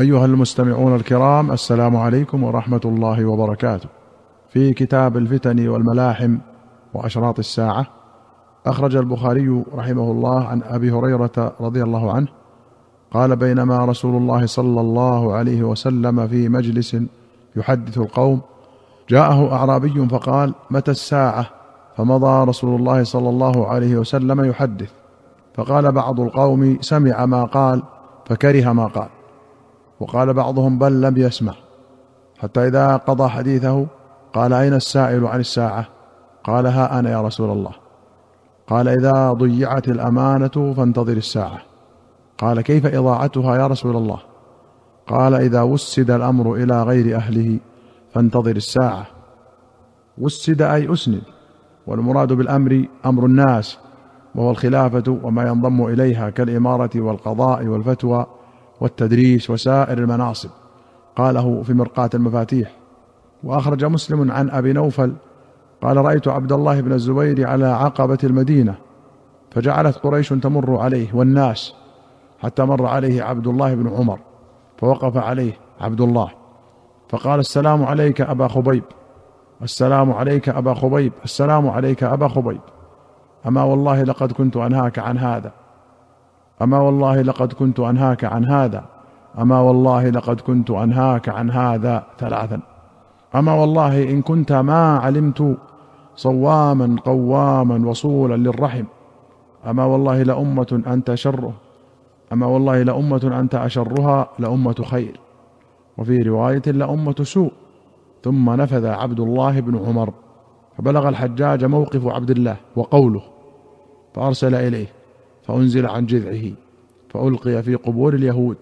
أيها المستمعون الكرام السلام عليكم ورحمة الله وبركاته. في كتاب الفتن والملاحم وأشراط الساعة أخرج البخاري رحمه الله عن أبي هريرة رضي الله عنه قال بينما رسول الله صلى الله عليه وسلم في مجلس يحدث القوم جاءه أعرابي فقال متى الساعة؟ فمضى رسول الله صلى الله عليه وسلم يحدث. فقال بعض القوم سمع ما قال فكره ما قال. وقال بعضهم بل لم يسمع. حتى إذا قضى حديثه قال أين السائل عن الساعة؟ قال ها أنا يا رسول الله. قال إذا ضيعت الأمانة فانتظر الساعة. قال كيف إضاعتها يا رسول الله؟ قال إذا وسد الأمر إلى غير أهله فانتظر الساعة. وسد أي أسند. والمراد بالأمر أمر الناس وهو الخلافة وما ينضم إليها كالإمارة والقضاء والفتوى والتدريس وسائر المناصب. قاله في مرقاة المفاتيح. وأخرج مسلم عن أبي نوفل قال رأيت عبد الله بن الزبير على عقبة المدينة فجعلت قريش تمر عليه والناس حتى مر عليه عبد الله بن عمر فوقف عليه عبد الله. فقال السلام عليك أبا خبيب. السلام عليك أبا خبيب. السلام عليك أبا خبيب. أما والله لقد كنت أنهاك عن هذا. أما والله لقد كنت أنهاك عن هذا. أما والله لقد كنت أنهاك عن هذا ثلاثا. أما والله إن كنت ما علمت صواما قواما وصولا للرحم. أما والله لأمة أنت شره. أما والله لأمة أنت أشرها لأمة خير. وفي رواية لأمة سوء. ثم نفذ عبد الله بن عمر. فبلغ الحجاج موقف عبد الله وقوله. فأرسل إليه. فأنزل عن جذعه فألقي في قبور اليهود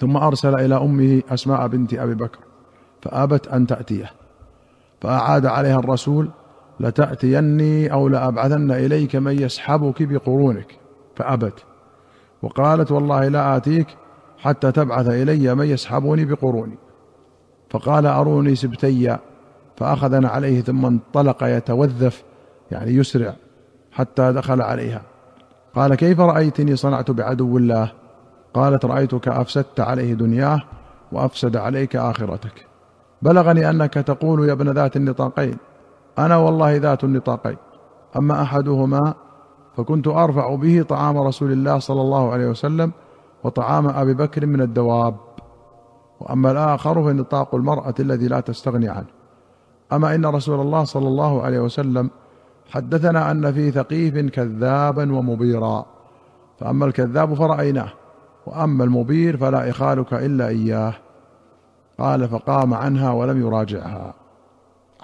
ثم أرسل إلى أمه أسماء بنت أبي بكر فآبت أن تأتيه فأعاد عليها الرسول لتأتيني أو لأبعثن إليك من يسحبك بقرونك. فأبت وقالت والله لا آتيك حتى تبعث إلي من يسحبني بقروني. فقال أروني سبتي فاخذنا عليه ثم انطلق يتوذف يعني يسرع حتى دخل عليها. قال كيف رأيتني صنعت بعدو الله؟ قالت رأيتك أفسدت عليه دنياه وأفسد عليك آخرتك. بلغني أنك تقول يا ابن ذات النطاقين أنا والله ذات النطاقين. أما أحدهما فكنت أرفع به طعام رسول الله صلى الله عليه وسلم وطعام أبي بكر من الدواب. وأما الآخر فنطاق المرأة الذي لا تستغني عنه. أما إن رسول الله صلى الله عليه وسلم حدثنا أن في ثقيف كذابا ومبيرا فأما الكذاب فرأيناه وأما المبير فلا إخالك إلا إياه. قال فقام عنها ولم يراجعها.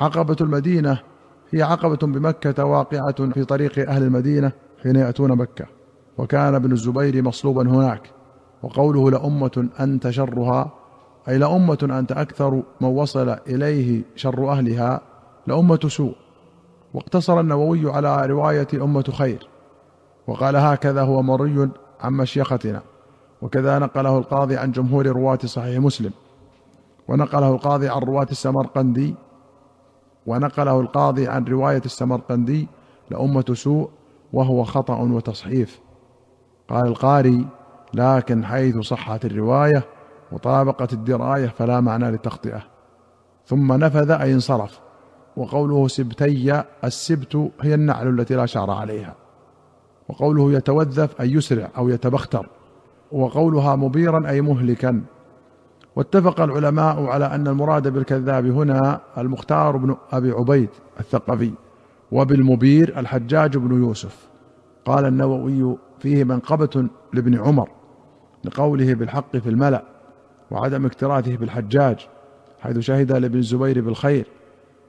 عقبة المدينة هي عقبة بمكة واقعة في طريق أهل المدينة حين يأتون مكة وكان ابن الزبير مصلوبا هناك وقوله لأمة أنت شرها أي لأمة أنت أكثر من وصل إليه شر أهلها لأمة سوء. واقتصر النووي على رواية أمة خير وقال هكذا هو مري عن مشيختنا وكذا نقله القاضي عن جمهور رواة صحيح مسلم ونقله القاضي عن رواة السمرقندي ونقله القاضي عن رواية السمرقندي لأمة سوء وهو خطأ وتصحيف. قال القاري لكن حيث صحت الرواية وطابقت الدراية فلا معنى للتخطئة ثم نفذ أي انصرف. وقوله سبتي السبت هي النعل التي لا شعر عليها. وقوله يتوذف أي يسرع أو يتبختر. وقولها مبيرا أي مهلكا. واتفق العلماء على أن المراد بالكذاب هنا المختار بن أبي عبيد الثقفي وبالمبير الحجاج بن يوسف. قال النووي فيه منقبة لابن عمر لقوله بالحق في الملأ وعدم اكتراثه بالحجاج حيث شهد لابن الزبير بالخير.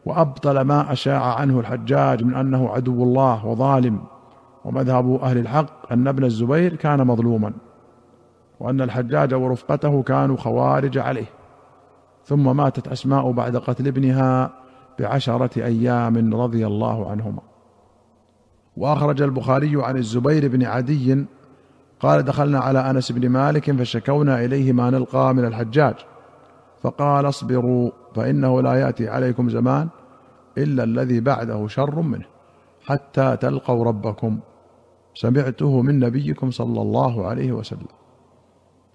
وأبطل ما أشاع عنه الحجاج من أنه عدو الله وظالم. ومذهب أهل الحق أن ابن الزبير كان مظلوما وأن الحجاج ورفقته كانوا خوارج عليه. ثم ماتت أسماء بعد قتل ابنها بعشرة أيام رضي الله عنهما. وأخرج البخاري عن الزبير بن عدي قال دخلنا على أنس بن مالك فشكونا إليه ما نلقى من الحجاج فقال اصبروا فإنه لا يأتي عليكم زمان إلا الذي بعده شر منه حتى تلقوا ربكم. سمعته من نبيكم صلى الله عليه وسلم.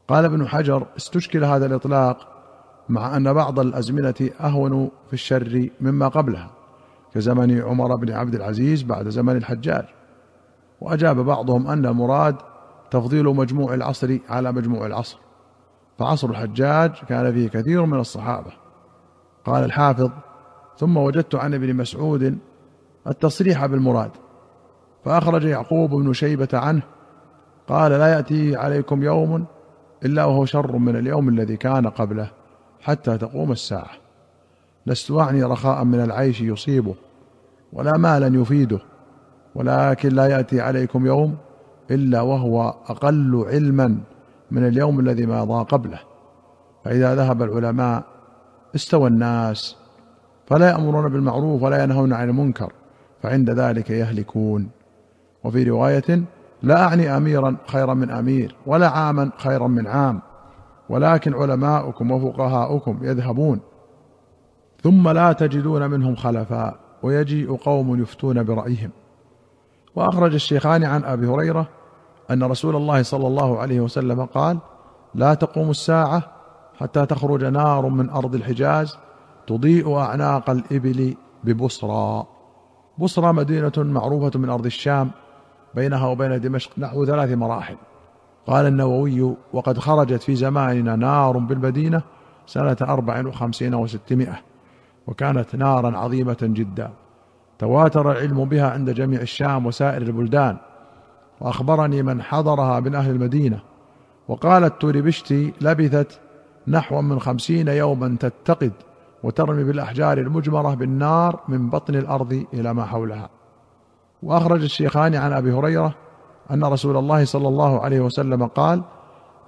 قال ابن حجر استشكل هذا الإطلاق مع أن بعض الأزمنة أهون في الشر مما قبلها كزمن عمر بن عبد العزيز بعد زمن الحجاج. وأجاب بعضهم أن المراد تفضيل مجموع العصر على مجموع العصر فعصر الحجاج كان فيه كثير من الصحابة. قال الحافظ ثم وجدت عن ابن مسعود التصريح بالمراد فأخرج يعقوب بن شيبة عنه قال لا يأتي عليكم يوم إلا وهو شر من اليوم الذي كان قبله حتى تقوم الساعة. لست أعني رخاء من العيش يصيبه ولا مالا يفيده ولكن لا يأتي عليكم يوم إلا وهو أقل علما من اليوم الذي مضى قبله. فإذا ذهب العلماء استوى الناس فلا يأمرون بالمعروف ولا ينهون عن المنكر فعند ذلك يهلكون. وفي رواية لا أعني اميرا خيرا من أمير ولا عاما خيرا من عام ولكن علماؤكم وفقهاؤكم يذهبون. ثم لا تجدون منهم خلفاء ويجيء قوم يفتون برأيهم. وأخرج الشيخان عن أبي هريرة أن رسول الله صلى الله عليه وسلم قال لا تقوم الساعة حتى تخرج نار من أرض الحجاز تضيء أعناق الإبل ببصرى. بصرى مدينة معروفة من أرض الشام بينها وبين دمشق نحو ثلاث مراحل. قال النووي وقد خرجت في زماننا نار بالمدينة سنة أربع وخمسين وستمائة وكانت نارا عظيمة جدا. تواتر العلم بها عند جميع الشام وسائر البلدان. وأخبرني من حضرها من أهل المدينة. وقال التوربشتي لبثت نحو من خمسين يوما تتقد وترمي بالأحجار المجمرة بالنار من بطن الأرض إلى ما حولها. وأخرج الشيخان عن أبي هريرة أن رسول الله صلى الله عليه وسلم قال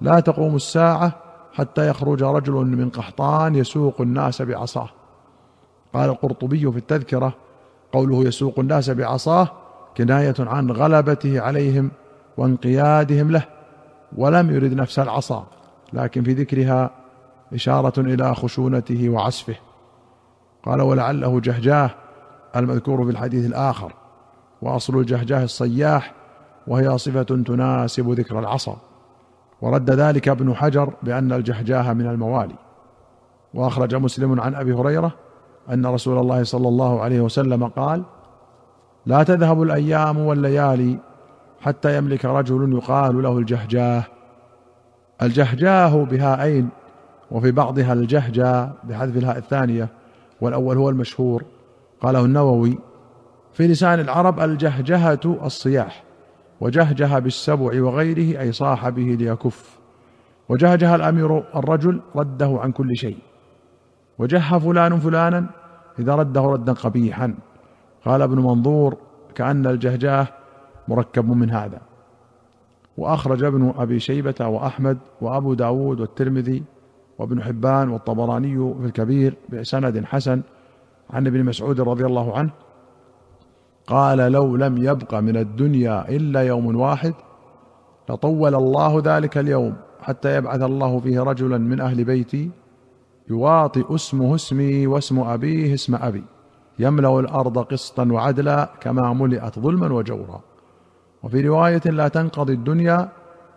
لا تقوم الساعة حتى يخرج رجل من قحطان يسوق الناس بعصاه. قال القرطبي في التذكرة قوله يسوق الناس بعصاه كناية عن غلبته عليهم وانقيادهم له ولم يرد نفس العصا لكن في ذكرها إشارة إلى خشونته وعسفه قال ولعله جهجاه المذكور في الحديث الآخر وأصل الجهجاه الصياح وهي صفة تناسب ذكر العصا. ورد ذلك ابن حجر بأن الجهجاه من الموالي. وأخرج مسلم عن أبي هريرة أن رسول الله صلى الله عليه وسلم قال لا تذهب الأيام والليالي حتى يملك رجل يقال له الجهجاه. الجهجاه بهاءين وفي بعضها الجهجا بحذف الهاء الثانية والأول هو المشهور. قاله النووي في لسان العرب الجهجهة الصياح وجهجه بالسبع وغيره أي صاح به ليكف. وجهجه الأمير الرجل رده عن كل شيء. وجه فلان فلانا إذا رده ردا قبيحا. قال ابن منظور كأن الجهجاه مركب من هذا. وأخرج ابن أبي شيبة وأحمد وأبو داود والترمذي وابن حبان والطبراني في الكبير بسند حسن عن ابن مسعود رضي الله عنه قال لو لم يبق من الدنيا إلا يوم واحد لطول الله ذلك اليوم حتى يبعث الله فيه رجلا من أهل بيتي يواطئ اسمه اسمي واسم أبيه اسم أبي يملأ الأرض قسطا وعدلا كما ملئت ظلما وجورا. وفي رواية لا تنقضي الدنيا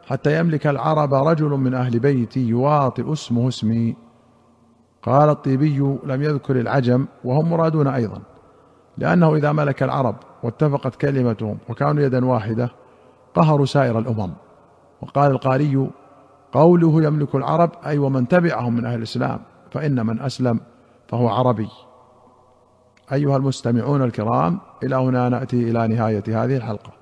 حتى يملك العرب رجل من أهل بيتي يواطئ اسمه اسمي. قال الطيبي لم يذكر العجم وهم مرادون أيضا لأنه إذا ملك العرب واتفقت كلمتهم وكانوا يدا واحدة قهروا سائر الأمم. وقال القاري قوله يملك العرب أي ومن تبعهم من أهل الإسلام فإن من أسلم فهو عربي. أيها المستمعون الكرام إلى هنا نأتي إلى نهاية هذه الحلقة.